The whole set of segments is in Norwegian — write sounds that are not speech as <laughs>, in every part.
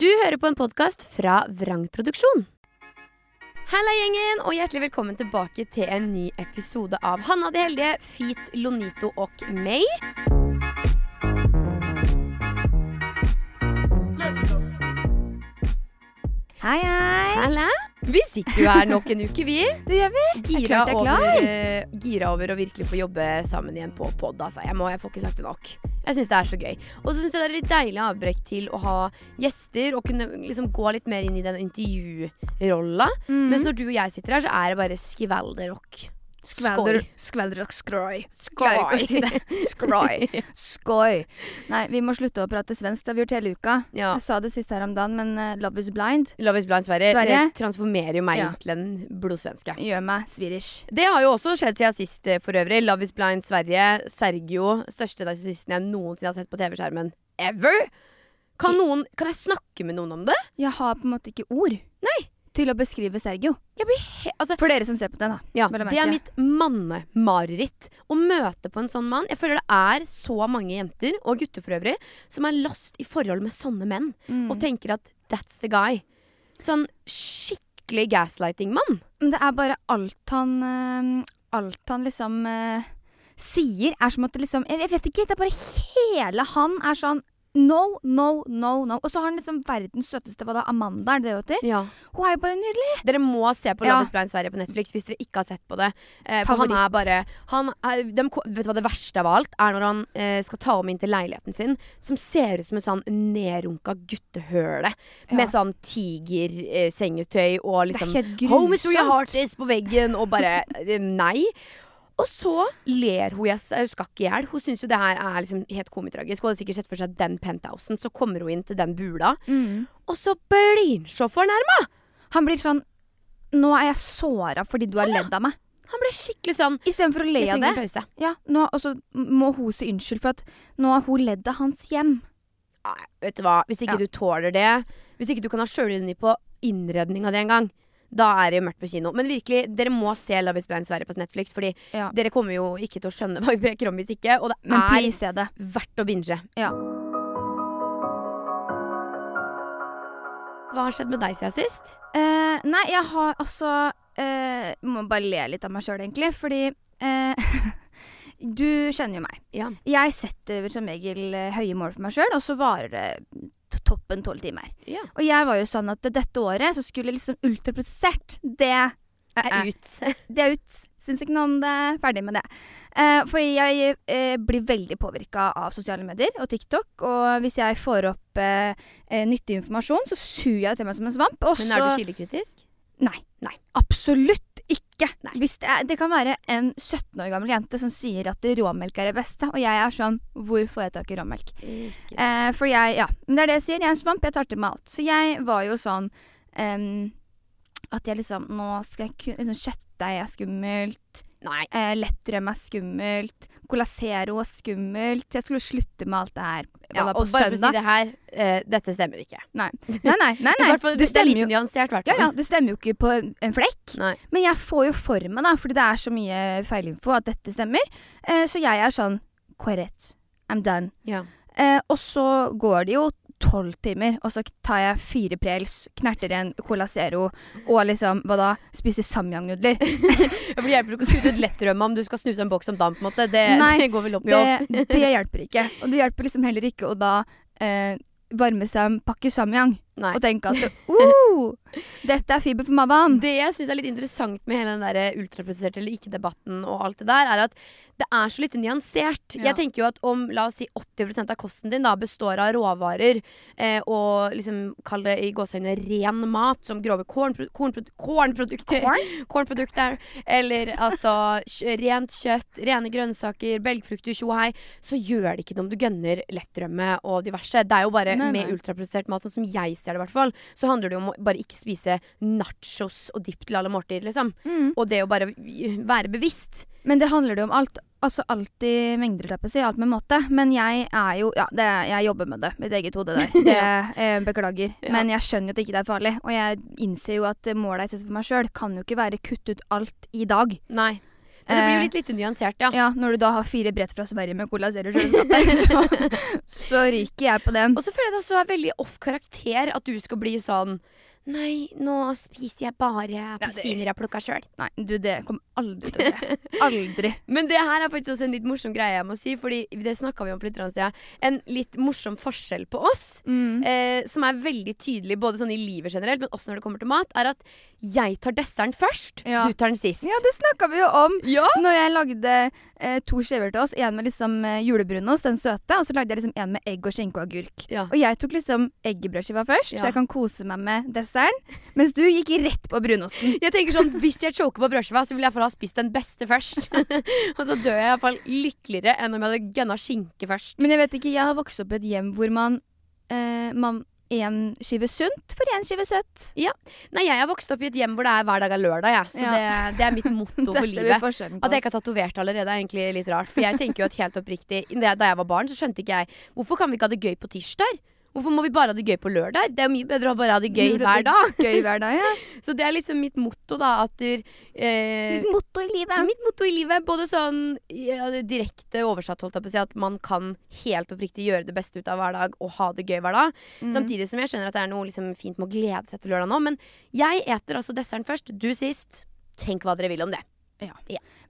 Du hører på en podkast fra Vrangproduksjon. Halla, gjengen, og hjertelig velkommen tilbake til en ny episode av Hanna de heldige, Feet, Lonito og May. Hei, hei. Halla. Vi sitter jo her nok en uke, vi. Det gjør vi. Gira jeg jeg er over, klar. eh, gira over å virkelig få jobbe sammen igjen på pod. Altså. Jeg, må, jeg får ikke sagt det nok. Jeg syns det er så gøy. Og så syns jeg det er litt deilig avbrekk til å ha gjester og kunne liksom gå litt mer inn i den intervjurolla. Mm. Mens når du og jeg sitter her, så er det bare skvalderrock. Skvalder, skvalder og skroy. Ikke si. <laughs> Skroy. <laughs> Skoy. Nei, vi må slutte å prate svensk. Det har vi gjort hele uka. Ja. Jeg sa det sist her om dagen, men uh, Love is blind Love is blind Sverige, Sverige? Det transformerer jo meg Ja. til en blodsvenske. gjør meg swedish. Det har jo også skjedd siden sist, eh, for øvrig. Love is blind Sverige. Sergio, største narsissisten jeg noensinne har sett på TV-skjermen ever. Kan, noen, kan jeg snakke med noen om det? Jeg har på en måte ikke ord Nei. Til å beskrive Sergio. Altså, For dere som ser på den, da. ja, det er mitt mannemareritt. Å møte på en sånn mann. Jeg føler det er så mange jenter, og gutter for øvrig, som er lost i forhold med sånne menn. Mm. Og tenker at that's the guy. Sånn skikkelig gaslighting-mann. Men det er bare alt han eh, Alt han liksom eh, sier, er som at det liksom jeg, jeg vet ikke. Det er bare hele han er sånn No, no, no, no. Og så har han liksom verdens søteste hva da, Amanda, er det det hun heter? Ja. Hun er jo bare nydelig. Dere må se på Ja. Love is blind Sverige på Netflix hvis dere ikke har sett på det. Eh, for han er bare han er, de, Vet du hva det verste av alt er når han eh, skal ta om inn til leiligheten sin, som ser ut som en sånn nedrunka guttehøle med sånn tigersengetøy og liksom Home is where your heart is på veggen, og bare eh, nei. Og så ler hun. Jeg, s- hun skal i hjel. Hun syns jo det her er liksom helt komitragisk. Hun hadde sikkert sett for seg den penthousen. Så kommer hun inn til den bula, Mm. og så blir han så fornærma! Han blir sånn Nå er jeg såra fordi du har ledd av meg. Han ble skikkelig sånn Istedenfor å le av det. en pause. Ja, nå, og så må hun si unnskyld for at nå har hun ledd av hans hjem. Nei, vet du hva. Hvis ikke Ja. du tåler det, hvis ikke du kan ha sjølironi på innredninga di en gang, da er det jo mørkt på kino. Men virkelig, dere må se Love is blind Sverige på Netflix, fordi Ja. dere kommer jo ikke til å skjønne hva vi preker om hvis ikke. Og det Men er det. verdt å binge. Ja. Hva har skjedd med deg siden sist? Uh, nei, jeg har altså uh, Må bare le litt av meg sjøl, egentlig. Fordi uh, <laughs> du kjenner jo meg. Ja. Jeg setter som regel høye mål for meg sjøl, og så varer det toppen tolv timer. ja. Og jeg var jo sånn at dette året så skulle liksom ultraprosessert, det Er ut. <laughs> Det er ut. Syns ikke noe om det. Ferdig med det. Eh, fordi jeg eh, blir veldig påvirka av sosiale medier og TikTok. Og hvis jeg får opp eh, eh, nyttig informasjon, så suger jeg det til meg som en svamp. Også, Men er du kildekritisk? Nei. Nei. Absolutt ikke. Hvis det, er, det kan være en 17 år gammel jente som sier at råmelk er det beste, og jeg er sånn Hvor får jeg tak i råmelk? Eh, for jeg Ja. Men det er det jeg sier. Jeg er en svamp. Jeg tar til meg alt. Så jeg var jo sånn um, at jeg liksom Nå skal jeg kun liksom, Kjøttdeig er skummelt. Nei. Eh, Lettrøm er skummelt. Colasero er skummelt. Jeg skulle slutte med alt det her Ja, og bare for å si det her, eh, dette stemmer ikke. Nei. Nei, nei. nei, <laughs> nei. det, det, stemmer litt nyansert, hvert ja, ja, det stemmer jo ikke på en- flekk. Nei. Men jeg får jo for meg, da, fordi det er så mye feilinfo, at dette stemmer. Eh, så jeg er sånn Korrekt. I'm done. Ja. Eh, og så går det jo tolv timer, og så tar jeg fire prels, knerter en Cola Zero og liksom, hva da, spiser samyangnudler. <laughs> Ja, Det hjelper ikke å skute ut lettrømma om du skal snuse en boks om dagen. på en måte Det, <laughs> Nei, det går vel opp i opp. Det, det hjelper ikke. Og det hjelper liksom heller ikke å da eh, varme seg en pakke samyang Nei. og tenke at <laughs> uh, dette er fiber for mammaen. Det jeg syns er litt interessant med hele den der ultraprosesserte eller ikke-debatten, og alt det der, er at det er så lite nyansert. Ja. Jeg tenker jo at om la oss si 80% av kosten din da består av råvarer, eh, og liksom kall det i gåseøyne ren mat, som grove kornpro kornpro kornprodukter, <laughs> kornprodukter, eller altså rent kjøtt, rene grønnsaker, belgfrukter, tjo og hei, så gjør det ikke noe om du gønner lettrømme og diverse. Det er jo bare Nei, med nei. ultraprosessert mat, sånn som jeg ser det i hvert fall, så handler det om å bare ikke spise nachos og dipp til alle måltider, liksom. Mm. Og det å bare være bevisst. Men det handler det om alt. Altså alltid mengder, holdt jeg si. Alt med måte. Men jeg er jo Ja, det, jeg jobber med det. Mitt eget hode der. <laughs> Det, eh, beklager. Ja. Men jeg skjønner jo at ikke er farlig. Og jeg innser jo at målet jeg setter for meg sjøl, kan jo ikke være kutt ut alt i dag. Nei. Men det blir jo Eh, litt lite nyansert, ja. Ja, når du da har fire brett fra Sverige med Cola Zero så, <laughs> så ryker jeg på den. Og så føler jeg det også er veldig off karakter at du skal bli sånn Nei, nå spiser jeg bare appelsiner jeg plukka sjøl. Nei, du, det kommer aldri til å skje. <laughs> Aldri. Men det her er faktisk også en litt morsom greie jeg må si, Fordi det snakka vi om for litt siden. En litt morsom forskjell på oss, Mm. eh, som er veldig tydelig både sånn i livet generelt, men også når det kommer til mat, er at jeg tar desserten først, Ja. du tar den sist. Ja, det snakka vi jo om Ja. når jeg lagde eh, to skiver til oss. En med liksom eh, julebrunost, den søte, og så lagde jeg liksom en med egg og skinke og agurk. Ja. Og jeg tok liksom eggebrødskiva først, så jeg kan kose meg med desserten. Mens du gikk rett på brunosten. Jeg tenker sånn, Hvis jeg choker på brødskiva, så vil jeg i hvert fall ha spist den beste først. <laughs> og så dør jeg iallfall lykkeligere enn om jeg hadde gønna skinke først. Men jeg vet ikke, jeg har vokst opp i et hjem hvor man eh, man en skive sunt for en skive søtt. Nei, Jeg har vokst opp i et hjem hvor det er hver dag er lørdag, jeg. Så Ja. det, det er mitt motto <laughs> for livet. At jeg ikke har tatovert allerede, er egentlig litt rart. For jeg tenker jo at helt oppriktig da jeg var barn, så skjønte ikke jeg Hvorfor kan vi ikke ha det gøy på tirsdag? Hvorfor må vi bare ha det gøy på lørdag? Det er jo mye bedre å bare ha det gøy hver dag. Gøy hver dag, ja. <laughs> Så det er liksom mitt motto, da. At du eh, mitt motto i livet. Mitt motto i livet, både sånn ja, direkte oversatt, holdt jeg på å si, at man kan helt oppriktig gjøre det beste ut av hver dag og ha det gøy hver dag. Mm. Samtidig som jeg skjønner at det er noe liksom, fint med å glede seg til lørdag nå. Men jeg eter altså desserten først, du sist. Tenk hva dere vil om det.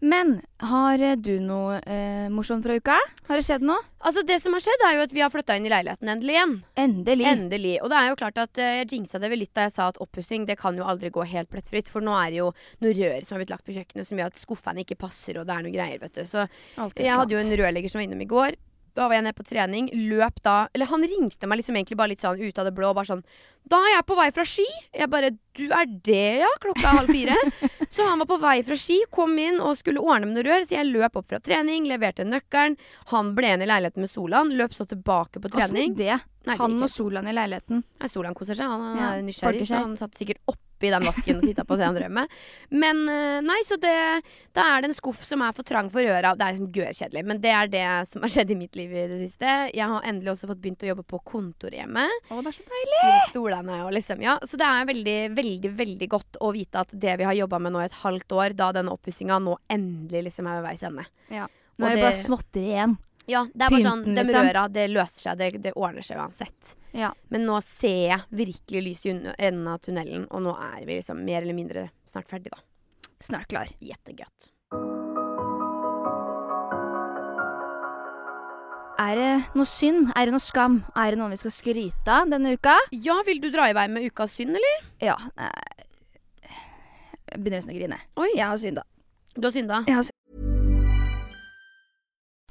Men har du noe eh, morsomt fra uka? Har det skjedd noe? Altså Det som har skjedd, er jo at vi har flytta inn i leiligheten endelig igjen. Endelig. Endelig. Og det er jo klart at eh, jeg jinxa det vel litt da jeg sa at oppussing det kan jo aldri gå helt plettfritt. For nå er det jo noe rør som har blitt lagt på kjøkkenet som gjør at skuffene ikke passer, og det er noe greier, vet du. Så jeg hadde jo en rørlegger som var innom i går. Da var jeg nede på trening. Løp da Eller han ringte meg liksom egentlig bare litt sånn ut av det blå. Bare sånn Da er jeg på vei fra ski. Jeg bare Du er det, ja? Klokka er halv fire. <laughs> så han var på vei fra ski, kom inn og skulle ordne med noe rør. Så jeg løp opp fra trening, leverte nøkkelen. Han ble igjen i leiligheten med Solan. Løp så tilbake på trening. trening. det? Nei, det Han og Solan i leiligheten. Nei, Solan koser seg. Han, han Ja, er nysgjerrig, så han satt sikkert oppi den vasken og titta på det han drev med. Men eh, nei, så det Da er det en skuff som er for trang for øra. Det er liksom gørrkjedelig, men det er det som har skjedd i mitt liv i det siste. Jeg har endelig også fått begynt å jobbe på kontor hjemme. Å, det er så deilig. Stolene og liksom, ja. Så det er veldig, veldig, veldig godt å vite at det vi har jobba med nå i et halvt år, da denne oppussinga nå endelig liksom er ved veis ende. Nå er det- bare småtteri igjen. Ja, det er bare sånn, de liksom. røra, det løser seg. Det, det ordner seg uansett. Ja. Men nå ser jeg virkelig lys i enden av tunnelen, og nå er vi liksom mer eller mindre snart ferdig, da. Snart klar. Jettegøtt. Er det noe synd? Er det noe skam? Er det noe vi skal skryte av denne uka? Ja, vil du dra i vei med ukas synd, eller? Ja. eh, Jeg begynner nesten å grine. Oi, Jeg har synda. du har synda. Jeg har.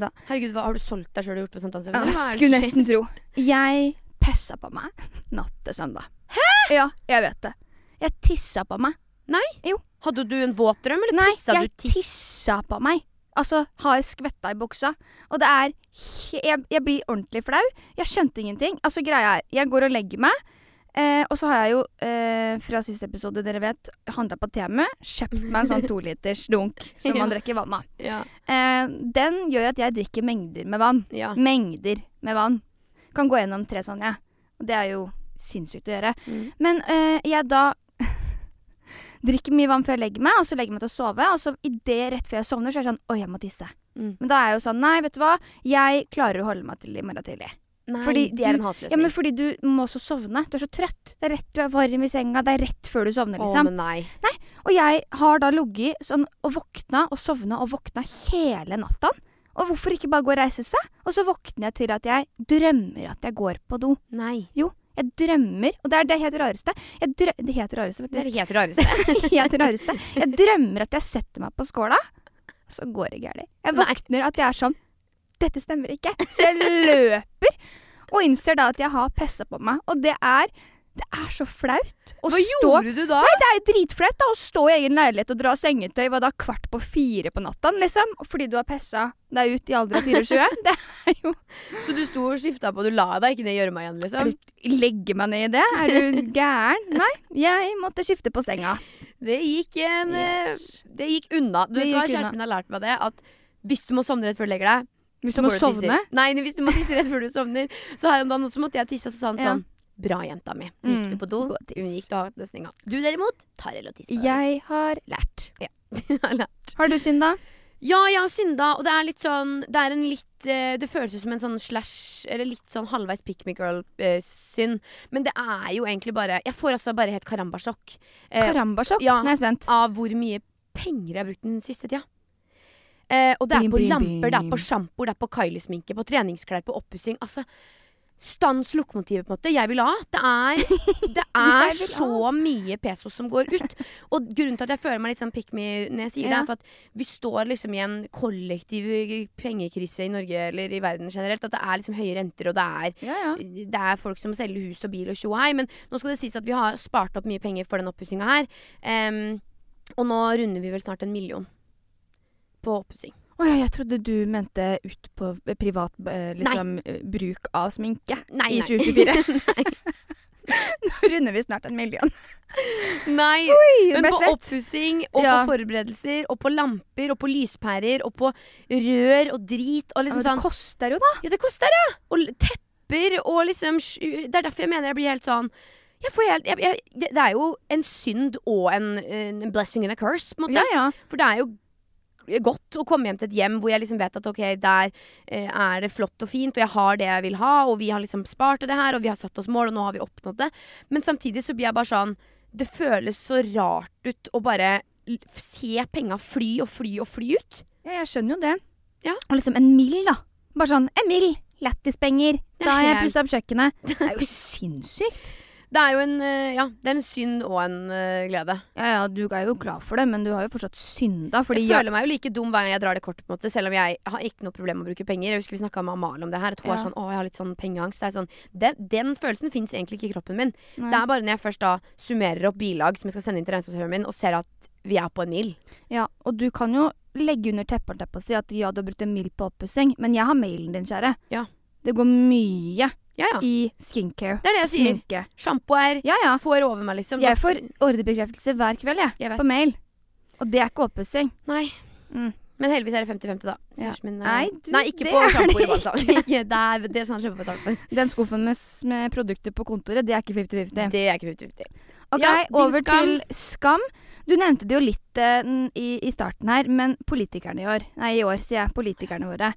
Da. Herregud, hva har du solgt deg sjøl og gjort på sankthansaften? Jeg som skulle nesten tro. Jeg pessa på meg <laughs> natt til søndag. Hæ?! Ja, jeg vet det. Jeg tissa på meg. Nei. Hadde du en våt drøm, eller Nei, tissa jeg du tiss? tissa på meg. Altså, har skvetta i buksa. Og det er jeg, jeg blir ordentlig flau. Jeg skjønte ingenting. Altså, greia er, jeg går og legger meg. Eh, og så har jeg jo, eh, fra siste episode, dere vet, handla på Temu. Kjøpt meg en sånn toliters dunk som man <laughs> Ja. drikker vann av. Ja. Eh, den gjør at jeg drikker mengder med vann. ja. Mengder med vann. Kan gå gjennom tre sånne, jeg. Og det er jo sinnssykt å gjøre. Mm. Men eh, jeg da <laughs> drikker mye vann før jeg legger meg, og så legger jeg meg til å sove. Og så i det rett før jeg sovner, så er jeg sånn Oi, jeg må tisse. Mm. Men da er jeg jo sånn Nei, vet du hva. Jeg klarer å holde meg til i morgen tidlig. Nei, Fordi de er en hatløsning. Ja, men fordi du må også sovne. Du er så trøtt. Det er rett du er varm i senga. Det er rett før du sovner, Å, liksom. men nei. Og jeg har da ligget sånn og våkna og sovna og våkna hele natta. Og hvorfor ikke bare gå og reise seg? Og så våkner jeg til at jeg drømmer at jeg går på do. Nei. Jo, jeg drømmer, og det er det helt rareste. Jeg drø det helt rareste, <laughs> Det er helt rareste. helt rareste. Jeg drømmer at jeg setter meg på skåla, så går det galt. Jeg Nei. våkner at jeg er sånn Dette stemmer ikke. Så jeg løper og innser da at jeg har pessa på meg. Og det er det er så flaut å Hva stå gjorde du da? Nei, det er jo dritflaut da å stå i egen leilighet og dra sengetøy hva da kvart på fire på natta, liksom. Fordi du har pessa deg ut i alder av 24. <laughs> Det er jo Så du sto og skifta på, du la deg ikke ned i gjørma igjen, liksom? du Legge meg ned i det? Er du gæren? Nei, jeg måtte skifte på senga. Det gikk en eh, Yes. Det gikk unna. Du vet hva. Kjæresten min har lært meg det, at hvis du må sovne rett før du legger deg Hvis du må sovne? Nei, hvis du må tisse rett før du sovner. Så her om dagen også måtte jeg tisse, og så sa han Ja. sånn Bra, jenta mi. Gikk Mm, du på do? og tiss. Unikt å. Du derimot tar eller tisser. Jeg har lært. Ja. <laughs> Har du synda? Ja, jeg har synda, og det er litt sånn Det er en litt eh, Det føles ut som en sånn slash Eller litt sånn halvveis pick me girl-synd. Men det er jo egentlig bare Jeg får altså bare helt karambasjokk eh, Karambasjokk? ja. Nå er jeg spent. av hvor mye penger jeg har brukt den siste tida. Eh, og det er på lamper, det er på sjampo, det er på Kylie-sminke, på treningsklær, på oppussing. Altså Stans lokomotivet, på en måte. Jeg vil ha. Det er, <laughs> det er så mye pesos som går ut. Og grunnen til at jeg føler meg litt sånn pick me når jeg sier det, er for at vi står liksom i en kollektiv pengekrise i Norge eller i verden generelt. At det er liksom høye renter, og det er Ja, ja. det er folk som selger hus og bil og tjohei. men nå skal det sies at vi har spart opp mye penger for den oppussinga her. Um, og nå runder vi vel snart en million på oppussing. Å ja, jeg trodde du mente ut på eh, privat eh, liksom, eh, bruk av sminke Nei, i nei. 2024. <laughs> <laughs> Nå runder vi snart en million. Nei, Oi, men på oppussing og Ja. på forberedelser og på lamper og på lyspærer og på rør og drit og Ja, liksom men det sånn koster jo, da. Ja, det koster, ja! Og tepper og liksom Det er derfor jeg mener jeg blir helt sånn jeg får helt, jeg, jeg, det, det er jo en synd og en, en blessing and a curse, på en måte. Ja, ja. For det er jo godt å komme hjem til et hjem hvor jeg liksom vet at ok, der eh, er det flott og fint, og jeg har det jeg vil ha, og vi har liksom spart til det her, og vi har satt oss mål, og nå har vi oppnådd det. Men samtidig så blir jeg bare sånn Det føles så rart ut å bare se penga fly og fly og fly ut. ja, jeg skjønner jo det. Ja. Og liksom en mill, da. Bare sånn en mill. Lættispenger. Er Da har jeg pussa opp kjøkkenet. Det er jo <laughs> sinnssykt. Det er jo en eh, Ja, det er en synd og en uh, glede. Ja ja, du er jo glad for det, men du har jo fortsatt synda. Fordi jeg føler meg jo like dum hver gang jeg drar det kortet, på en måte selv om jeg har ikke noe problem med å bruke penger. Jeg husker vi snakka med Amalie om det her. At hun Ja. er sånn, å, jeg har litt sånn pengeangst. Det sånn, den, den følelsen fins egentlig ikke i kroppen min. Nei. Det er bare når jeg først da summerer opp bilag som jeg skal sende inn til regnskapsføreren min, og ser at vi er på en mil. Ja, og du kan jo legge under teppet å si at ja, du har brukt en mil på oppussing, men jeg har mailen din, kjære. Ja. Det går mye Ja, ja. i skincare. Det er det jeg sier. Sminke. Sjampo er Ja ja. Får over meg, liksom. Jeg får ordrebekreftelse hver kveld, jeg. Jeg vet. På mail. Og det er ikke oppussing. Nei. Mm. Men heldigvis er det 50-50, da. Ja. min, eh, Nei, du, Nei, ikke på er sjampo. <laughs> det er det som han kjøper for. Den skuffen med, med produkter på kontoret, det er ikke 50-50. Det er ikke 50-50. Ok, Ja, over skam. til skam. Du nevnte det jo litt uh, i, i starten her, men politikerne i år Nei, i år, sier jeg. Politikerne våre.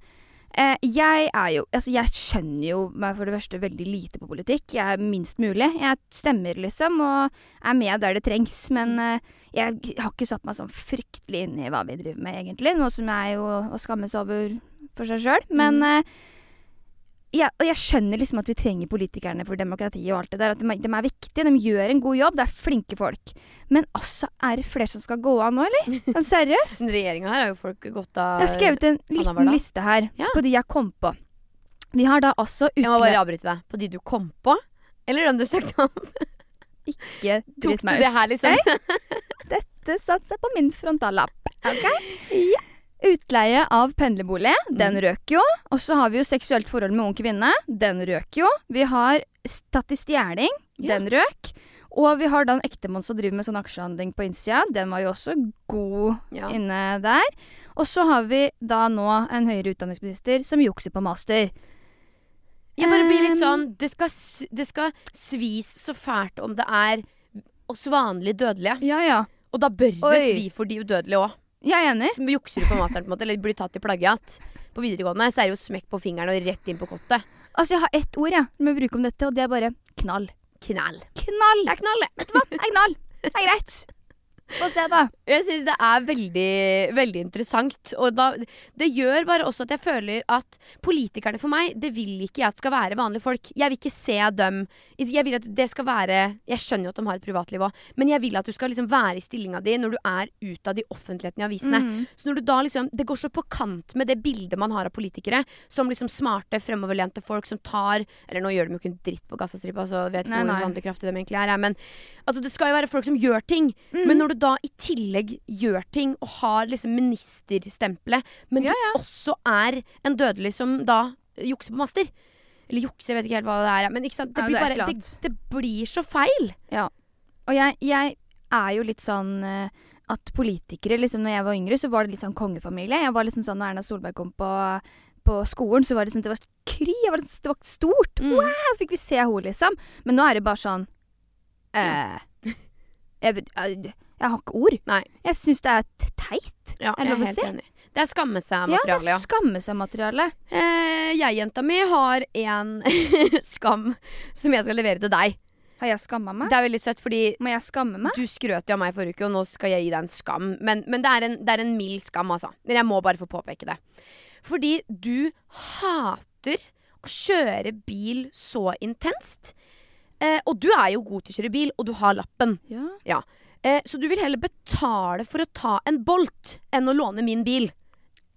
Eh, jeg er jo Altså, jeg skjønner jo meg for det første veldig lite på politikk. Jeg er minst mulig. Jeg stemmer, liksom, og er med der det trengs. Men eh, jeg har ikke satt meg sånn fryktelig inn i hva vi driver med, egentlig. Noe som er jo å skamme seg over for seg sjøl. Men eh, ja, og jeg skjønner liksom at vi trenger politikerne for demokratiet og alt det der. At de, de er viktige, de gjør en god jobb, det er flinke folk. Men altså, er det flere som skal gå av nå, eller? <laughs> Sånn seriøst? Regjeringa her har jo folk gått av Jeg har skrevet en liten liste her Ja. på de jeg kom på. Vi har da altså Jeg må bare avbryte deg. På de du kom på? Eller den du søkte om? <laughs> Ikke dritt Tok dritt du meg det her, liksom? <laughs> Dette satser på min frontallapp. Ok? Ja. Utleie av pendlerbolig, den røk jo. Og så har vi jo seksuelt forhold med ung kvinne. Den røk jo. Vi har tatt i stjeling. Ja. Den røk. Og vi har da en ektemann som driver med sånn aksjehandling på innsida. Den var jo også god Ja. inne der. Og så har vi da nå en høyere utdanningsminister som jukser på master. Jeg bare blir litt sånn det skal, det skal svis så fælt om det er oss vanlige dødelige. Ja, ja. Og da bør det Oi. svi for de udødelige òg. Jeg er enig. Som jukser på masteren, på en måte, eller blir tatt i plagiat. På videregående så er det jo smekk på fingeren og rett inn på kottet. Altså, jeg har ett ord jeg må bruke om dette, og det er bare knall. Knall. Knall! Det er knall, det. Vet du hva? Det er knall. Det er greit. Få se, da. Jeg syns det er veldig, veldig interessant. Og da, det gjør bare også at jeg føler at politikerne for meg, det vil ikke jeg at skal være vanlige folk. Jeg vil ikke se dem Jeg vil at det skal være Jeg skjønner jo at de har et privatliv òg, men jeg vil at du skal liksom være i stillinga di når du er ute av de offentligheten i avisene. Mm. Så når du da liksom Det går så på kant med det bildet man har av politikere som liksom smarte, fremoverlente folk som tar Eller nå gjør de jo ikke en dritt på Gazastripa, så vet ikke hvor vanlig handlekraftige de egentlig er. Men altså, det skal jo være folk som gjør ting. Mm. Men når du da i tillegg gjør ting og har liksom ministerstempelet, men Ja, du også er en dødelig som da jukser på master Eller jukser, jeg vet ikke helt hva det er. Men ikke sant? Det, Ja, blir bare, det, det blir så feil. Og jeg, jeg er jo litt sånn eh, at politikere liksom når jeg var yngre, så var det litt sånn kongefamilie. Jeg var liksom sånn Når Erna Solberg kom på, på skolen, så var det sånn Det var kry. Det var, det var stort. Mm. Wow, fikk vi se henne, liksom. Men nå er det bare sånn eh, jeg, vet- jeg, har ikke ord. Nei. Jeg syns det er teit. Ja, Er det lov er å si? enig. Det er skamme Ja, det er skamme seg-materiale. Eh, jeg, jenta mi, har en <laughs> skam som jeg skal levere til deg. Har jeg skamma meg? Det er veldig søtt, fordi Må jeg skamme meg? du skrøt jo av meg forrige uke, og nå skal jeg gi deg en skam. Men, men det, er en, det er en mild skam, altså. Men jeg må bare få påpeke det. Fordi du hater å kjøre bil så intenst. Eh, og du er jo god til å kjøre bil, og du har lappen. Ja. Ja. Eh, så du vil heller betale for å ta en Bolt enn å låne min bil.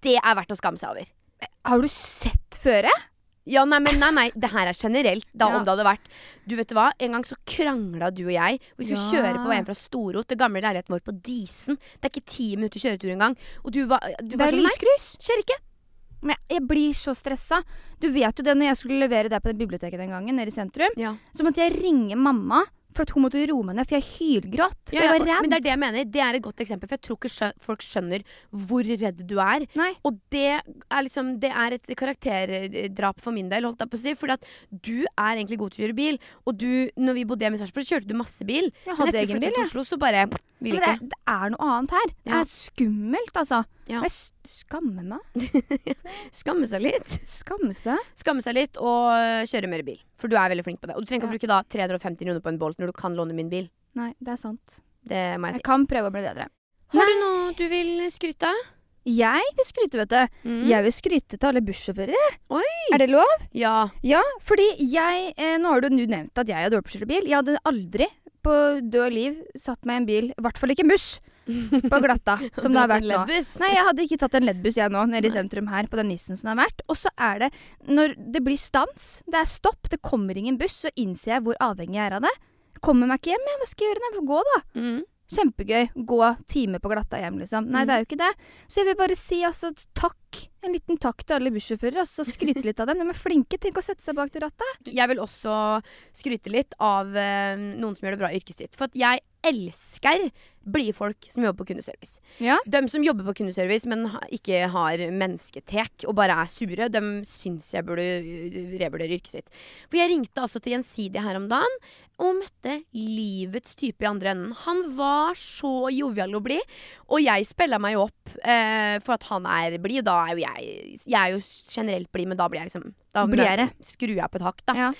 Det er verdt å skamme seg over. Har du sett føret? Ja, nei, men nei, nei, det her er generelt. Da Ja. om det hadde vært Du vet hva, en gang så krangla du og jeg. Vi skulle Ja. kjøre på veien fra Storot, det gamle leiligheten vår på Disen. Det er ikke ti minutter kjøretur engang. Og du, ba, du Det var sånn Nei, skjer ikke. Men jeg, jeg blir så stressa. Du vet jo det, når jeg skulle levere deg på det biblioteket den gangen, nede i sentrum, Ja. så måtte jeg ringe mamma for hun måtte roe meg ned, for jeg hylgråt. Ja, jeg var redd. Men det er det jeg mener. Det er et godt eksempel, for jeg tror ikke folk skjønner hvor redd du er. Nei. Og det er liksom Det er et karakterdrap for min del, holdt jeg på å si. Fordi at du er egentlig god til å kjøre bil. Og du, når vi bodde hjemme i Sarpsborg, kjørte du masse bil. Jeg hadde egen bil, jeg. Oslo, så bare vil ikke. det, det er noe annet her. Det er skummelt, altså. Ja. Og jeg skammer meg. <laughs> Skamme seg litt. Skamme seg. Skamme seg litt og øh, kjøre mer bil. For du er veldig flink på det. Og du trenger ikke Ja. å bruke da 350 kroner på en Bolt når du kan låne min bil. Nei, det er sant. Det må jeg si. Jeg kan prøve å bli bedre. Har du noe du vil skryte av? Jeg vil skryte, vet du. Mm. Jeg vil skryte til alle bussjåfører. Er det lov? Ja. Ja, fordi jeg eh, Nå har du nevnt at jeg er dårlig på å kjøre bil. Jeg hadde aldri på død liv satt meg i en bil, i hvert fall ikke en buss, på glatta, som det har vært nå. Nei, jeg hadde ikke tatt en leddbuss jeg nå, nede i sentrum her, på den nissen som det har vært. Og så er det, når det blir stans, det er stopp, det kommer ingen buss, så innser jeg hvor avhengig jeg er av det. Kommer meg ikke hjem, jeg. Hva skal jeg gjøre? Jeg får gå, da. Mm. Kjempegøy. Gå time på glatta hjem, liksom. Nei, det er jo ikke det. Så jeg vil bare si altså takk. En liten takk til alle bussjåfører. Altså, skryte litt av dem. De er flinke. Tenk å sette seg bak til rattet. Jeg vil også skryte litt av øh, noen som gjør det bra i yrket sitt. For at jeg elsker blide folk som jobber på kundeservice. Ja. De som jobber på kundeservice, men ha- ikke har mennesketek og bare er sure, de syns jeg burde øh, revurdere yrket sitt. For jeg ringte altså til Gjensidige her om dagen og møtte livets type i andre enden. Han var så jovial og blid, og jeg spilla meg jo opp eh, for at han er blid. Og da er jo jeg Jeg er jo generelt blid, men da blir jeg liksom Da jeg, skrur jeg på et hakk, da. Ja.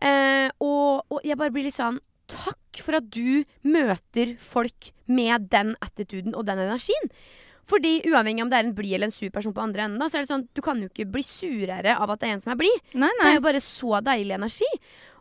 Eh, og, og jeg bare blir litt sånn Takk for at du møter folk med den attituden og den energien. Fordi uavhengig om det er en blid eller en sur person på andre enden, da, så er det sånn du kan jo ikke bli surere av at det er en som er blid. Det er jo bare så deilig energi.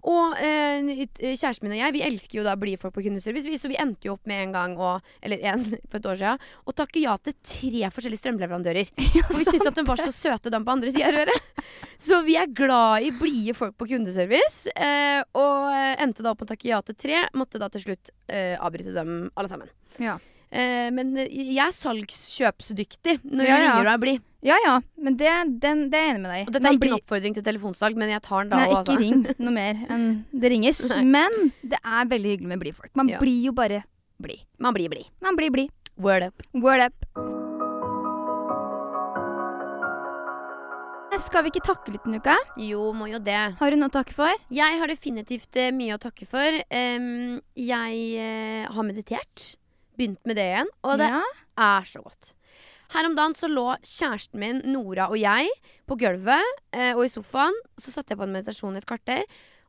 Og eh, kjæresten min og jeg, vi elsker jo da blide folk på kundeservice, så vi endte jo opp med en gang, og, eller en <laughs> for et år siden, å takke ja til tre forskjellige strømleverandører. <laughs> Ja, Og vi syntes at de var så søte, de på andre sida av røret. <laughs> Så vi er glad i blide folk på kundeservice. Eh, og eh, endte da opp med å takke ja til tre. Måtte da til slutt eh, avbryte dem alle sammen. Ja. Eh, men jeg er salgskjøpsdyktig når Ja, jeg ja. ringer og er blid. ja ja, men det, den, det er jeg enig med deg. Og dette Man er ikke blir- en oppfordring til telefonsalg, men jeg tar den da Nei, ikke altså. ring noe mer enn det ringes. <laughs> Men det er veldig hyggelig med blide folk. Man Ja. blir jo bare blid. Man blir blid. Man blir blid. Word up. Word up. Skal vi ikke takke litt denne uka? Jo, må jo det. Har du noe å takke for? Jeg har definitivt eh, mye å takke for. Um, jeg uh, har meditert. Begynt med det igjen, og det ja. er så godt. Her om dagen så lå kjæresten min, Nora og jeg på gulvet eh, og i sofaen. Så satte jeg på en meditasjon i et kvarter.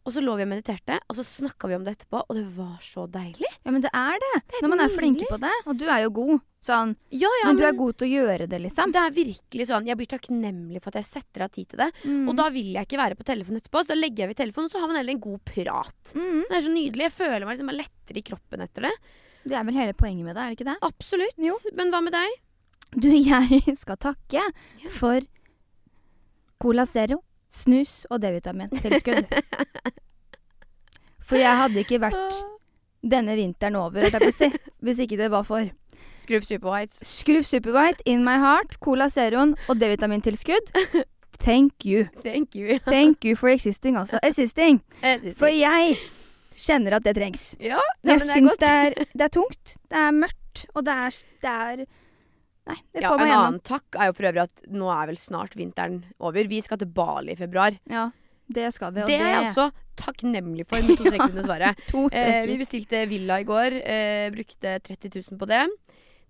Og så lå vi og mediterte, og så snakka vi om det etterpå, og det var så deilig. Ja, men det er det. er Når man er flinke på det. Og du er jo god. Sånn. Ja, ja, men du er god til å gjøre det, liksom. Det er virkelig sånn, Jeg blir takknemlig for at jeg setter av tid til det. Mm. Og da vil jeg ikke være på telefonen etterpå, så da legger jeg ved telefonen, og så har man heller en god prat. mm. Det er så nydelig. Jeg føler meg liksom lettere i kroppen etter det. Det er vel hele poenget med det, er det ikke det? Absolutt. Jo. Men hva med deg? Du, <laughs> jeg skal takke for Cola Zero, snus og D-vitamintilskudd. <laughs> For jeg hadde ikke vært denne vinteren over, si, <laughs> hvis ikke det var for Skruv Super Whites. Skruv Superwhite, In My Heart, Cola Zeroen og D-vitamintilskudd. Thank you. Thank you. Thank you for existing, altså. Existing. Jeg For jeg kjenner at det trengs. Ja, Jeg ja, det er syns det det er tungt, det er mørkt, og det er, det er Nei, det får en meg gjennom. annen takk er jo for øvrig at nå er vel snart vinteren over. Vi skal til Bali i februar. Ja, det skal vi. Og Det er jeg også takknemlig for, med to streker under svaret. <laughs> To Eh, vi bestilte villa i går. Eh, brukte 30 000 på det.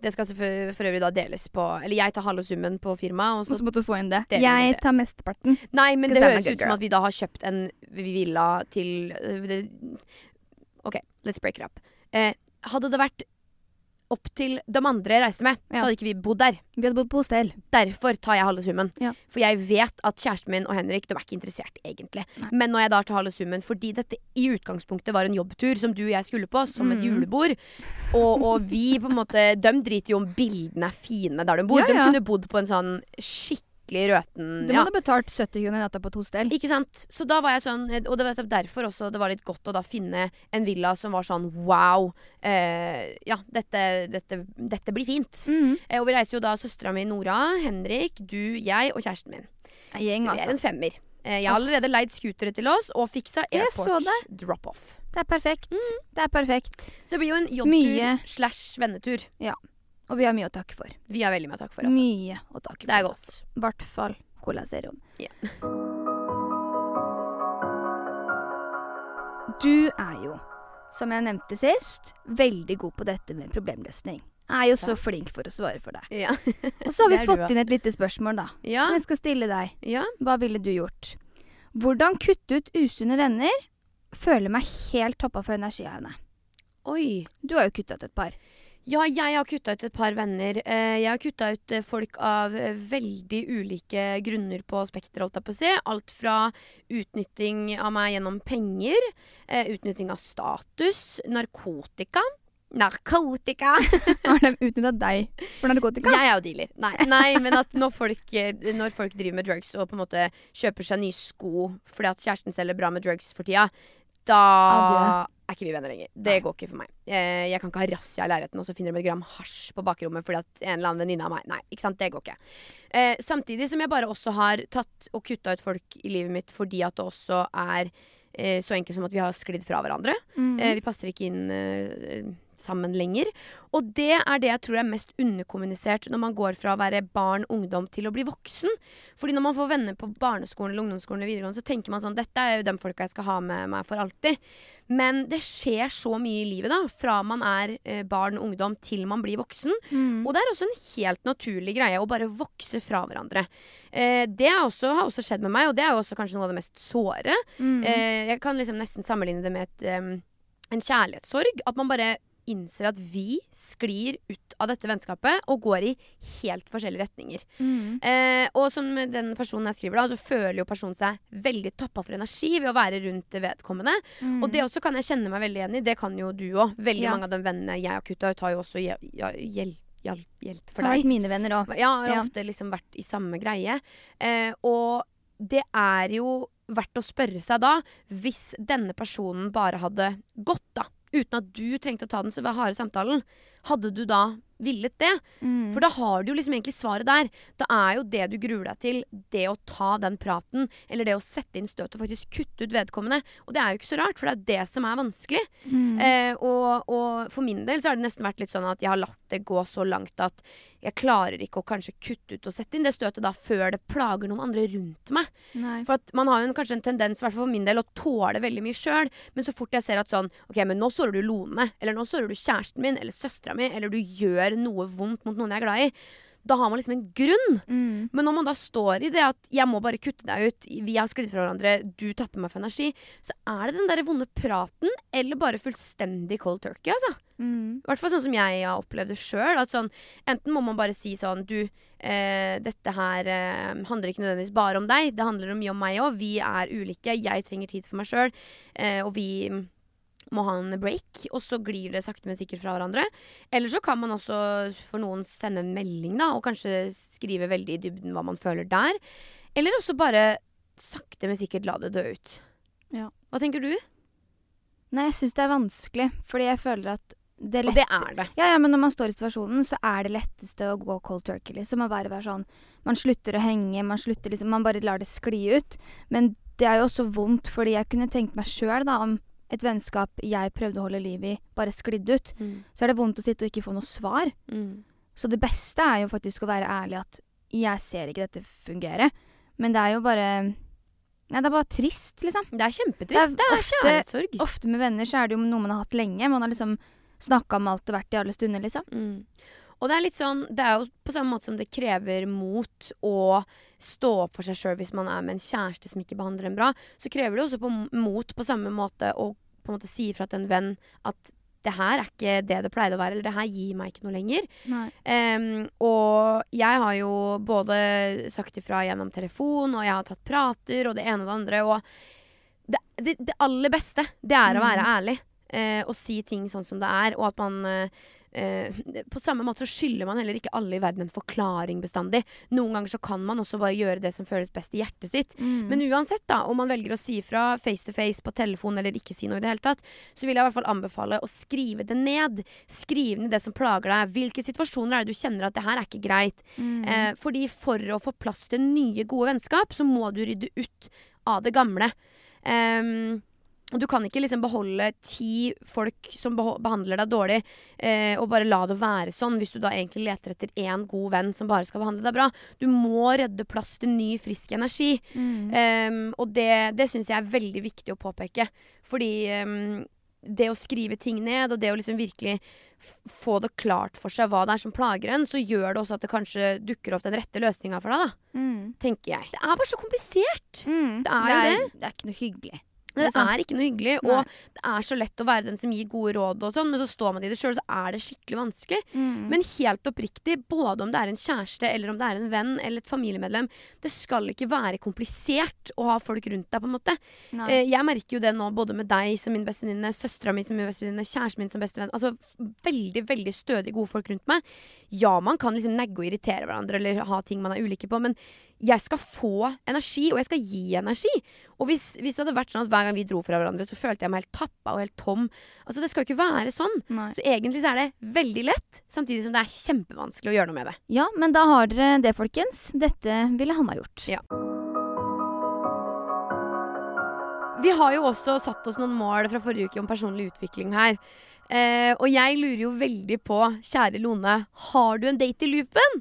Det skal for øvrig da deles på Eller jeg tar halve summen på firmaet. Og så, måtte du få inn det. Jeg tar mesteparten. nei, men det høres ut som at vi da har kjøpt en villa til det, OK, let's break it up. Eh, hadde det vært opp til de andre jeg reiste med, Ja. så hadde ikke vi bodd der. Vi hadde bodd på hostel. Derfor tar jeg halve summen. Ja. For jeg vet at kjæresten min og Henrik de er ikke interessert, egentlig. Nei. Men når jeg da tar halve summen fordi dette i utgangspunktet var en jobbtur som du og jeg skulle på, som et Mm. julebord, og, og vi på en måte De driter jo om bildene er fine der de bor. Ja. De kunne bodd på en sånn skikkelig røten må ja. ha betalt 70 kroner natta på et hostell. Ikke sant? Så da var jeg sånn Og det var derfor også det var litt godt å da finne en villa som var sånn wow. Eh, ja, dette, dette, dette blir fint. Mm. Eh, og vi reiser jo da søstera mi Nora, Henrik, du, jeg og kjæresten min. En gjeng, Så vi er altså. en femmer. Eh, jeg har allerede leid scootere til oss og fiksa airport drop-off. Det er perfekt. Det er perfekt. Så det blir jo en jobbtur slash vennetur. Og vi har mye å takke for. Vi har veldig mye å takke for. Altså. Mye å takke for. Det er godt. I hvert fall Cola Zeroen. Ja. <laughs> Du er jo, som jeg nevnte sist, veldig god på dette med problemløsning. Jeg Er jo så flink for å svare for deg. Ja. <laughs> Og så har vi fått inn et lite spørsmål, da. Ja. Som jeg skal stille deg. ja. Hva ville du gjort? Hvordan kutte ut usunne venner? Føler meg helt toppa for energi av henne. Oi. Du har jo kutta ut et par. Ja, jeg har kutta ut et par venner. Eh, jeg har kutta ut eh, folk av eh, veldig ulike grunner på spekteret, holdt jeg på å si. Alt fra utnytting av meg gjennom penger, utnytting av status, narkotika. Narkotika! <laughs> <laughs> Har de utnytta deg for narkotika? Jeg er jo dealer. Nei, nei men at når folk, når folk driver med drugs og på en måte kjøper seg nye sko fordi at kjæresten selger bra med drugs for tida, da er ikke vi venner lenger. Det går ikke for meg. Eh, Jeg kan ikke ha razzia i leiligheten, og så finner de et gram hasj på bakrommet fordi at en eller annen venninne av meg Nei, ikke sant. Det går ikke. Eh, Samtidig som jeg bare også har tatt og kutta ut folk i livet mitt fordi at det også er eh, så enkelt som at vi har sklidd fra hverandre. Mm. Eh, vi passer ikke inn eh, sammen lenger. Og det er det jeg tror er mest underkommunisert når man går fra å være barn, ungdom til å bli voksen. Fordi når man får venner på barneskolen eller ungdomsskolen eller videregående, så tenker man sånn Dette er jo de folka jeg skal ha med meg for alltid. Men det skjer så mye i livet, da. Fra man er eh, barn, ungdom, til man blir voksen. Mm. Og det er også en helt naturlig greie å bare vokse fra hverandre. Eh, det også, har også skjedd med meg, og det er jo også kanskje noe av det mest såre. Mm. Eh, jeg kan liksom nesten sammenligne det med et, um, en kjærlighetssorg. At man bare innser at vi sklir ut av dette vennskapet og går i helt forskjellige retninger. Mm. Eh, og som den personen jeg skriver da, så føler jo personen seg veldig tappa for energi ved å være rundt vedkommende. Mm. Og det også kan jeg kjenne meg veldig igjen i. Det kan jo du òg. Veldig Ja. mange av de vennene jeg har kutta ut, har jo også hjel- hjelp for deg. Det har vært mine venner òg. Ja, har Ja. ofte liksom vært i samme greie. Eh, og det er jo verdt å spørre seg da, hvis denne personen bare hadde gått, da, uten at du trengte å ta den harde samtalen, hadde du da villet det? Mm. For da har du jo liksom egentlig svaret der. Da er jo det du gruer deg til, det å ta den praten, eller det å sette inn støt og faktisk kutte ut vedkommende. Og det er jo ikke så rart, for det er jo det som er vanskelig. Mm. Eh, og, og for min del så har det nesten vært litt sånn at jeg har latt det gå så langt at jeg klarer ikke å kanskje kutte ut og sette inn det støtet da før det plager noen andre rundt meg. Nei. For at man har jo en, kanskje en tendens, i hvert fall for min del, å tåle veldig mye sjøl. Men så fort jeg ser at sånn OK, men nå sårer du Lone, eller nå sårer du kjæresten min, eller søstera mi, eller du gjør noe vondt mot noen jeg er glad i, Da har man liksom en grunn. Mm. Men når man da står i det at 'jeg må bare kutte deg ut', vi har sklidd fra hverandre, du tapper meg for energi, så er det den der vonde praten eller bare fullstendig cold turkey, altså. Mm. Hvert fall sånn som jeg har opplevd det sjøl. Sånn, enten må man bare si sånn Du, eh, dette her eh, handler ikke nødvendigvis bare om deg. Det handler mye om meg òg. Vi er ulike. Jeg trenger tid for meg sjøl. Eh, og vi må ha en break. Og så glir det sakte, men sikkert fra hverandre. Eller så kan man også for noen sende en melding, da, og kanskje skrive veldig i dybden hva man føler der. Eller også bare sakte, men sikkert la det dø ut. Ja. Hva tenker du? Nei, jeg syns det er vanskelig, fordi jeg føler at det Og det er det. Ja, ja, men når man står i situasjonen, så er det letteste å gå cold turkey, liksom. Man, bare være sånn Man slutter å henge, man slutter liksom Man bare lar det skli ut. Men det er jo også vondt, fordi jeg kunne tenkt meg sjøl, da, om et vennskap jeg prøvde å holde liv i, bare sklidd ut. Mm. Så er det vondt å sitte og ikke få noe svar. Mm. Så det beste er jo faktisk å være ærlig at jeg ser ikke dette fungere. Men det er jo bare Nei, det er bare trist, liksom. Det er kjempetrist. Det er Det er, kjærlighetssorg. Ofte med venner så er det jo noe man har hatt lenge. Man har liksom snakka om alt og vært i alle stunder, liksom. Mm. Og det er litt sånn Det er jo på samme måte som det krever mot å stå opp for seg sjøl hvis man er med en kjæreste som ikke behandler en bra, så krever det også på mot på samme måte å på en måte si ifra til en venn at det her er ikke det det pleide å være, eller det her gir meg ikke noe lenger. Um, og jeg har jo både sagt ifra gjennom telefon, og jeg har tatt prater, og det ene og det andre. Og det, det, det aller beste, det er å være ærlig. Uh, og si ting sånn som det er, og at man eh, eh, På samme måte så skylder man heller ikke alle i verden en forklaring bestandig. Noen ganger så kan man også bare gjøre det som føles best i hjertet sitt. Mm. Men uansett, da, om man velger å si fra face to face på telefon eller ikke si noe i det hele tatt, så vil jeg i hvert fall anbefale å skrive det ned. Skriv ned det som plager deg. Hvilke situasjoner er det du kjenner at det her er ikke greit? Mm. Eh, fordi for å få plass til nye, gode vennskap, så må du rydde ut av det gamle. Og du kan ikke liksom beholde ti folk som behandler deg dårlig, eh, og bare la det være sånn, hvis du da egentlig leter etter én god venn som bare skal behandle deg bra. Du må redde plass til ny, frisk energi. Mm. Um, og det, det syns jeg er veldig viktig å påpeke. Fordi um, det å skrive ting ned, og det å liksom virkelig få det klart for seg hva det er som plager en, så gjør det også at det kanskje dukker opp den rette løsninga for deg, da. Mm. Tenker jeg. Det er bare så komplisert! Mm. Det er jo det er ikke noe hyggelig. Det er ikke noe hyggelig, Nei. og det er så lett å være den som gir gode råd, og sånn, men så står man i det sjøl, så er det skikkelig vanskelig. Mm. Men helt oppriktig, både om det er en kjæreste eller om det er en venn eller et familiemedlem, det skal ikke være komplisert å ha folk rundt deg, på en måte. Eh, jeg merker jo det nå, både med deg som min bestevenninne, søstera mi som min bestevenninne, kjæresten min som bestevenn. Altså veldig, veldig stødig gode folk rundt meg. Ja, man kan liksom negge og irritere hverandre eller ha ting man er ulike på, men jeg skal få energi, og jeg skal gi energi. Og hvis, hvis det hadde vært sånn at hver gang vi dro fra hverandre, så følte jeg meg helt tappa og helt tom. Altså, det skal jo ikke være sånn. Nei. Så egentlig så er det veldig lett, samtidig som det er kjempevanskelig å gjøre noe med det. Ja, men da har dere det, folkens. Dette ville han ha gjort. Ja. Vi har jo også satt oss noen mål fra forrige uke om personlig utvikling her. Eh, og jeg lurer jo veldig på, kjære Lone, har du en date i loopen?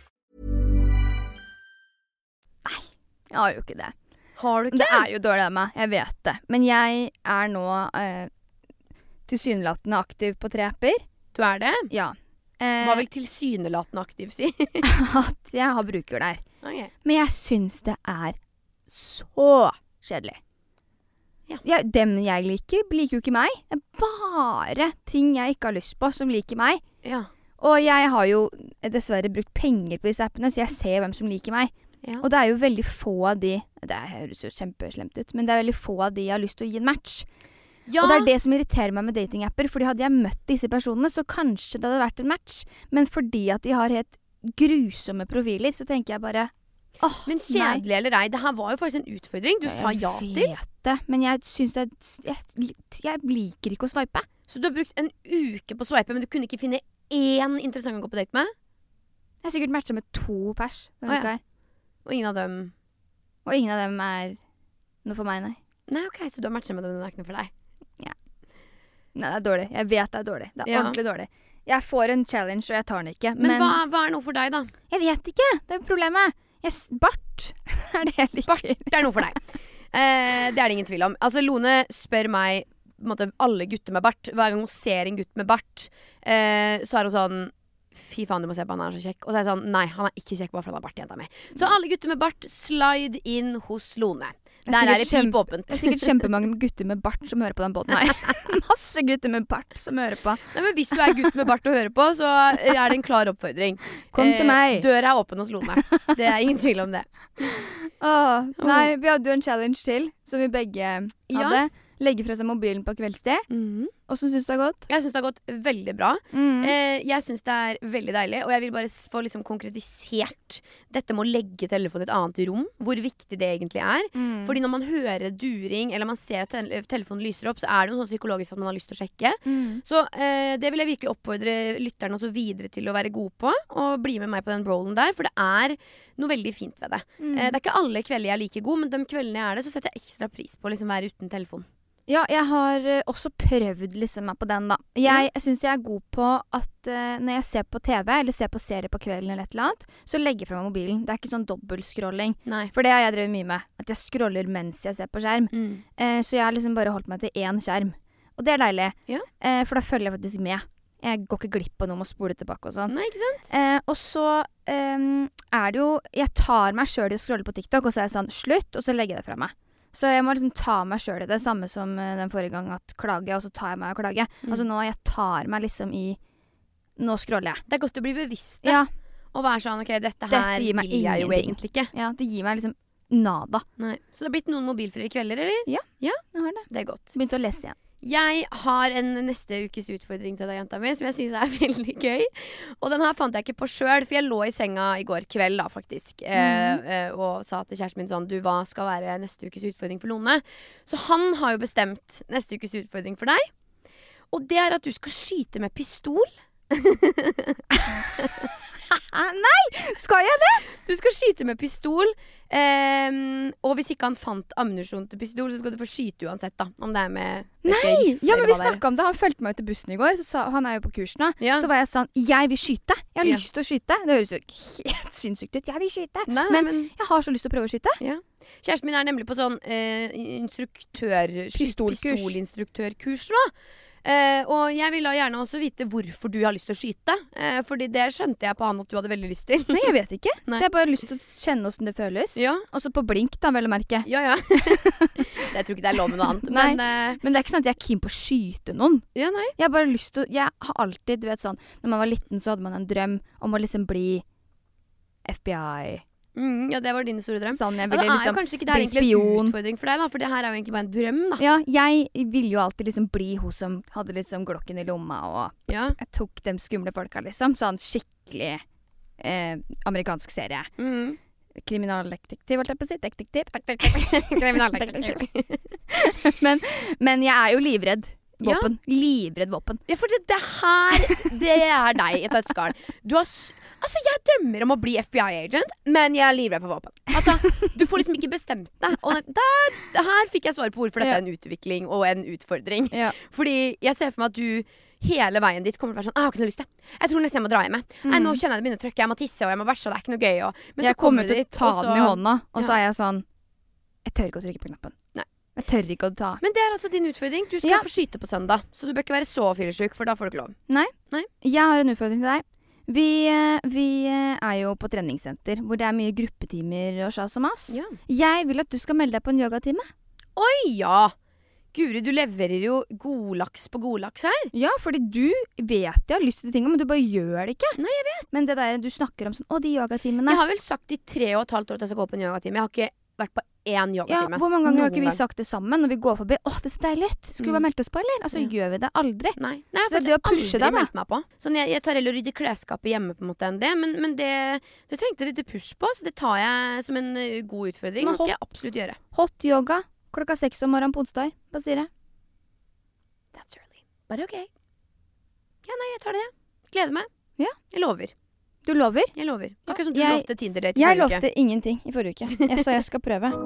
Jeg har jo ikke det. Har du ikke? Det er jo dårlig av meg, jeg vet det. Men jeg er nå eh, tilsynelatende aktiv på tre apper. Du er det? Ja. Eh, Hva vil tilsynelatende aktiv si? <laughs> at jeg har bruker der. Ok. Men jeg syns det er så kjedelig. Ja. Ja, dem jeg liker, liker jo ikke meg. Det er bare ting jeg ikke har lyst på, som liker meg. Ja. Og jeg har jo dessverre brukt penger på disse appene, så jeg ser hvem som liker meg. Ja. Og det er jo veldig få av de Det høres jo kjempeslemt ut, men det er veldig få av de jeg har lyst til å gi en match. ja. Og det er det som irriterer meg med datingapper. Fordi hadde jeg møtt disse personene, så kanskje det hadde vært en match. Men fordi at de har helt grusomme profiler, så tenker jeg bare åh, Men kjedelig eller ei, det her var jo faktisk en utfordring. Du nei. sa ja Jeg til. vet det, men jeg syns det jeg, jeg liker ikke å sveipe. Så du har brukt en uke på å sveipe, men du kunne ikke finne én interessant å gå på date med? Jeg har sikkert matcha med to pers denne Å, ja. uka her. Og ingen av dem Og ingen av dem er noe for meg, nei. Nei, OK, så du har matcha med dem, men det er ikke noe for deg? Ja. Nei, det er dårlig. Jeg vet det er dårlig. Det er Ja. ordentlig dårlig. Jeg får en challenge, og jeg tar den ikke. Men, Men, hva, hva er noe for deg, da? jeg vet ikke. Det er problemet. Jeg, bart <laughs> er det jeg liker. Det er noe for deg. <laughs> Eh, det er det ingen tvil om. Altså, Lone spør meg måte, alle gutter med bart. Hver gang hun ser en gutt med bart, eh, så er hun sånn Fy faen, du må se på han, han er så kjekk. Og så er jeg sånn Nei, han er ikke kjekk bare fordi han har bart, jenta mi. Så alle gutter med bart, slide inn hos Lone. Det er Der er det pip åpent. Det er sikkert kjempemange gutter med bart som hører på den båten her. <laughs> <laughs> Masse gutter med bart som hører på. Nei, men Hvis du er gutt med bart og hører på, så er det en klar oppfordring. Kom til meg. Døra er åpen hos Lone. Det er ingen tvil om det. Åh, nei, vi hadde jo en challenge til som vi begge Ja. hadde. Legge fra seg mobilen på kveldstid. Åssen syns du det har gått? Jeg syns det har gått veldig bra. Mm. Eh, jeg syns det er veldig deilig, og jeg vil bare få liksom konkretisert dette med å legge telefonen i et annet rom. Hvor viktig det egentlig er. Mm. Fordi når man hører during, eller man ser at telefonen lyser opp, så er det noe sånn psykologisk at man har lyst til å sjekke. Mm. Så eh, det vil jeg virkelig oppfordre lytterne også videre til å være gode på. Og bli med meg på den rollen der, for det er noe veldig fint ved det. Mm. Eh, det er ikke alle kvelder jeg er like god, men de kveldene jeg er det, så setter jeg ekstra pris på å liksom være uten telefon. Ja, jeg har eh, også prøvd liksom meg på den, da. Jeg mm. syns jeg er god på at uh, når jeg ser på TV eller ser på serie på kvelden, eller et eller annet, så legger jeg fra meg mobilen. Det er ikke sånn dobbeltscrolling. For det har jeg drevet mye med. At jeg scroller mens jeg ser på skjerm. Mm. Uh, så jeg har liksom bare holdt meg til én skjerm. Og det er deilig. Ja. Uh, for da følger jeg faktisk med. Jeg går ikke glipp av noe med å spole tilbake og sånn. Nei, ikke sant? Eh, og så ehm, er det jo Jeg tar meg sjøl i å scrolle på TikTok, og så er jeg sånn slutt, og så legger jeg det fra meg. Så jeg må liksom ta meg sjøl i det, samme som eh, den forrige gang at klage, og så tar jeg meg og klager. Mm. Altså nå jeg tar meg liksom i Nå scroller jeg. Det er godt å bli bevisst det. Ja, Og være sånn OK, dette Dette her gir meg vil jeg jo egentlig ikke. ja, det gir meg liksom nada. Nei. Så det har blitt noen mobilfrie kvelder, eller? Ja, ja. Jeg har det. Det er godt. Begynte å lese igjen. Jeg har en neste ukes utfordring til deg, jenta mi, som jeg syns er <laughs> veldig gøy. Og den her fant jeg ikke på sjøl, for jeg lå i senga i går kveld, da, faktisk. mm. eh, og sa til kjæresten min sånn Du, hva skal være neste ukes utfordring for Lone? Så han har jo bestemt neste ukes utfordring for deg. Og det er at du skal skyte med pistol. <laughs> <laughs> Nei! Skal jeg det? Du skal skyte med pistol. Ehm, og hvis ikke han fant ammunisjon til pistol, så skal du få skyte uansett, da. Om det er med Nei! Ja, men vi snakka om det. Han fulgte meg ut til bussen i går. Så sa, han er jo på kurs nå. Ja. Så var jeg sånn Jeg vil skyte. Jeg har Ja. lyst til å skyte. Det høres jo helt sinnssykt ut. Jeg vil skyte. Nei, Men- men Jeg har så lyst til å prøve å skyte. Kjæresten min er nemlig på sånn eh, instruktør... Pistolinstruktørkurs nå. Eh, og jeg vil da gjerne også vite hvorfor du har lyst til å skyte. Eh, fordi det skjønte jeg på han at du hadde veldig lyst til. Nei, jeg vet ikke. <laughs> Nei. Det er bare lyst til å kjenne åssen det føles. ja, Også på blink, da, vel å merke. ja. ja. <laughs> jeg tror ikke det er lov med noe annet. Men eh, Men det er ikke sånn at jeg er keen på å skyte noen. ja, nei. Jeg har bare lyst til Jeg har alltid, du vet sånn Når man var liten, så hadde man en drøm om å liksom bli FBI. Mm, ja, det var din store drøm. Sånn, Ja, da er liksom kanskje ikke det her egentlig en utfordring for deg, da. For det her er jo egentlig bare en drøm, da. Ja, jeg ville jo alltid liksom bli hun som hadde liksom glokken i lomma, og Ja. jeg tok de skumle folka, liksom. Sånn skikkelig eh, amerikansk serie. Mm. Kriminaldetektiv, holdt jeg på å si. Detektiv. <laughs> Kriminaldetektiv. <laughs> Men jeg er jo livredd Ja. Livredd våpen. Ja, for det, det her Det er deg i et nøtteskall. Du har Altså, jeg drømmer om å bli FBI-agent, men jeg er livredd for våpen. Altså, Du får liksom ikke bestemt deg. Og der, her fikk jeg svaret på hvorfor dette Ja. er en utvikling og en utfordring. Ja. Fordi jeg ser for meg at du hele veien dit kommer til å være sånn «Ah, 'Jeg har ikke noe lyst til Jeg tror nesten jeg må dra hjem. jeg. Nei, nå kjenner jeg det begynner å trykke. Jeg må tisse og jeg må bæsje, og det er ikke noe gøy. Og, men Mm. jeg kommer kommer til å ta den i hånda, og så er jeg sånn Jeg tør ikke å trykke på knappen. Jeg tør ikke å ta. Men det er altså din utfordring. Du skal Ja. få skyte på søndag, så du bør ikke være så fyllesyk, for da får du ikke lov. Nei. Nei. Jeg har en utfordring til deg. Vi, eh, vi eh, er jo på treningssenter hvor det er mye gruppetimer og sjas og mas. Ja. Jeg vil at du skal melde deg på en yogatime. Oi, ja! Guri, du leverer jo godlaks på godlaks her. Ja, fordi du vet jeg har lyst til de tingene, men du bare gjør det ikke. Nei, jeg vet. Men det der du snakker om sånn Å, de yogatimene. Jeg har vel sagt i tre og et halvt år at jeg skal gå på en yogatime. Jeg har ikke vært på én Ja, hvor mange ganger har ikke vi sagt det sammen når vi går forbi? Åh, det er så deilig ut! Skulle vi Mm. bare meldt oss på, eller? Altså, så Ja. gjør vi det aldri. Nei, Nei jeg det er har det å pushe aldri deg, meldt meg på. Sånn, jeg, jeg tar heller og rydder klesskapet hjemme på en måte enn det. Men, men det, det trengte litt push på, så det tar jeg som en uh, god utfordring. Men Og skal jeg absolutt gjøre. Hot yoga klokka seks om morgenen på onsdag. Hva sier jeg? That's early. But ok. Ja, nei, jeg tar det. Gleder meg. Ja. Jeg lover. Du lover? Jeg lover. Akkurat som du jeg- lovte Tinder-date i forrige uke. Jeg lovte ingenting i forrige uke. Jeg sa jeg skal prøve. <laughs>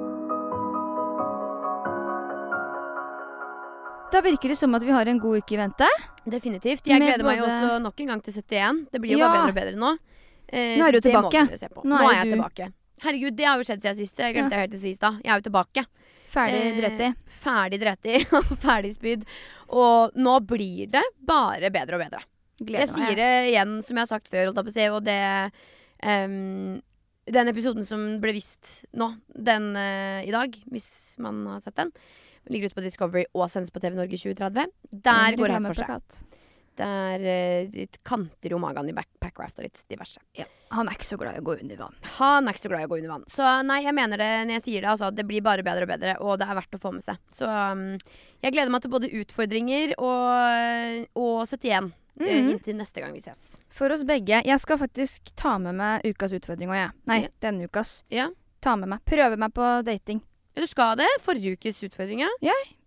Da virker det som at vi har en god uke i vente. Definitivt. Jeg Med gleder meg både- også nok en gang til 71. Det blir jo Ja. bare bedre og bedre nå. Eh, Nå er du tilbake. Nå Nå, er jeg du- tilbake. Herregud, det har jo skjedd siden sist. Jeg glemte Ja. det helt til sist da. Jeg er jo tilbake. Ferdig Eh. Ferdig dreti <laughs> og ferdig spydd. Og nå blir det bare bedre og bedre. Jeg sier det igjen, som jeg har sagt før, og det um, Den episoden som ble vist nå, den uh, i dag, hvis man har sett den, ligger ute på Discovery og sendes på TV Norge 2030. Der går han for seg. Der uh, kanter jo magen i Packraft og litt diverse. Han er ikke så glad i å gå under vann. Han er ikke så glad i å gå under vann. Så nei, jeg mener det når jeg sier det. Altså, det blir bare bedre og bedre, og det er verdt å få med seg. Så um, jeg gleder meg til både utfordringer og, og 71 eh, Mhm. inntil neste gang vi ses. For oss begge. Jeg skal faktisk ta med meg ukas utfordring òg, jeg. Nei, Ja. denne ukas. Ja. Ta med meg. Prøve meg på dating. Du skal det. Forrige ukes utfordring, ja.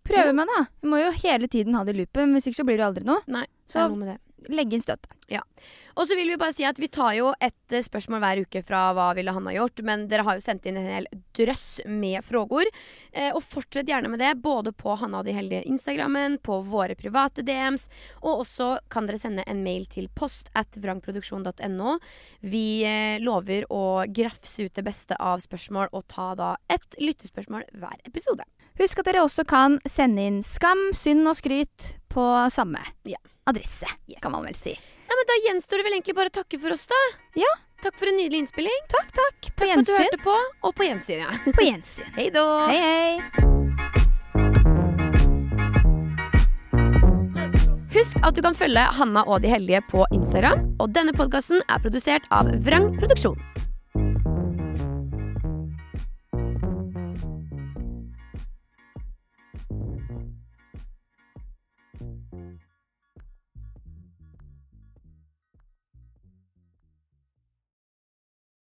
Prøve Ja. meg, da. Vi må jo hele tiden ha det i loopen, hvis ikke så blir det aldri noe. Nei, det Så- Legge inn støtet. Og så vil vi bare si at vi tar jo et eh, spørsmål hver uke fra hva ville han ha gjort, men dere har jo sendt inn en hel drøss med frågor. Eh, og fortsett gjerne med det, både på Hanna og de heldige Instagrammen, på våre private DMs, og også kan dere sende en mail til post at vrangproduksjon.no. Vi eh, lover å grafse ut det beste av spørsmål og ta da ett lyttespørsmål hver episode. Husk at dere også kan sende inn skam, synd og skryt på samme Ja. adresse, Yes. kan man vel si. Ja, men Da gjenstår det vel egentlig bare å takke for oss, da. Ja. Takk for en nydelig innspilling. Takk, takk. På Takk for at du hørte på, og på gjensyn, ja. På gjensyn. <laughs> Hei da. Hei, hei. Husk at du kan følge Hanna og de hellige på Instagram. Og denne podkasten er produsert av Vrang Produksjon.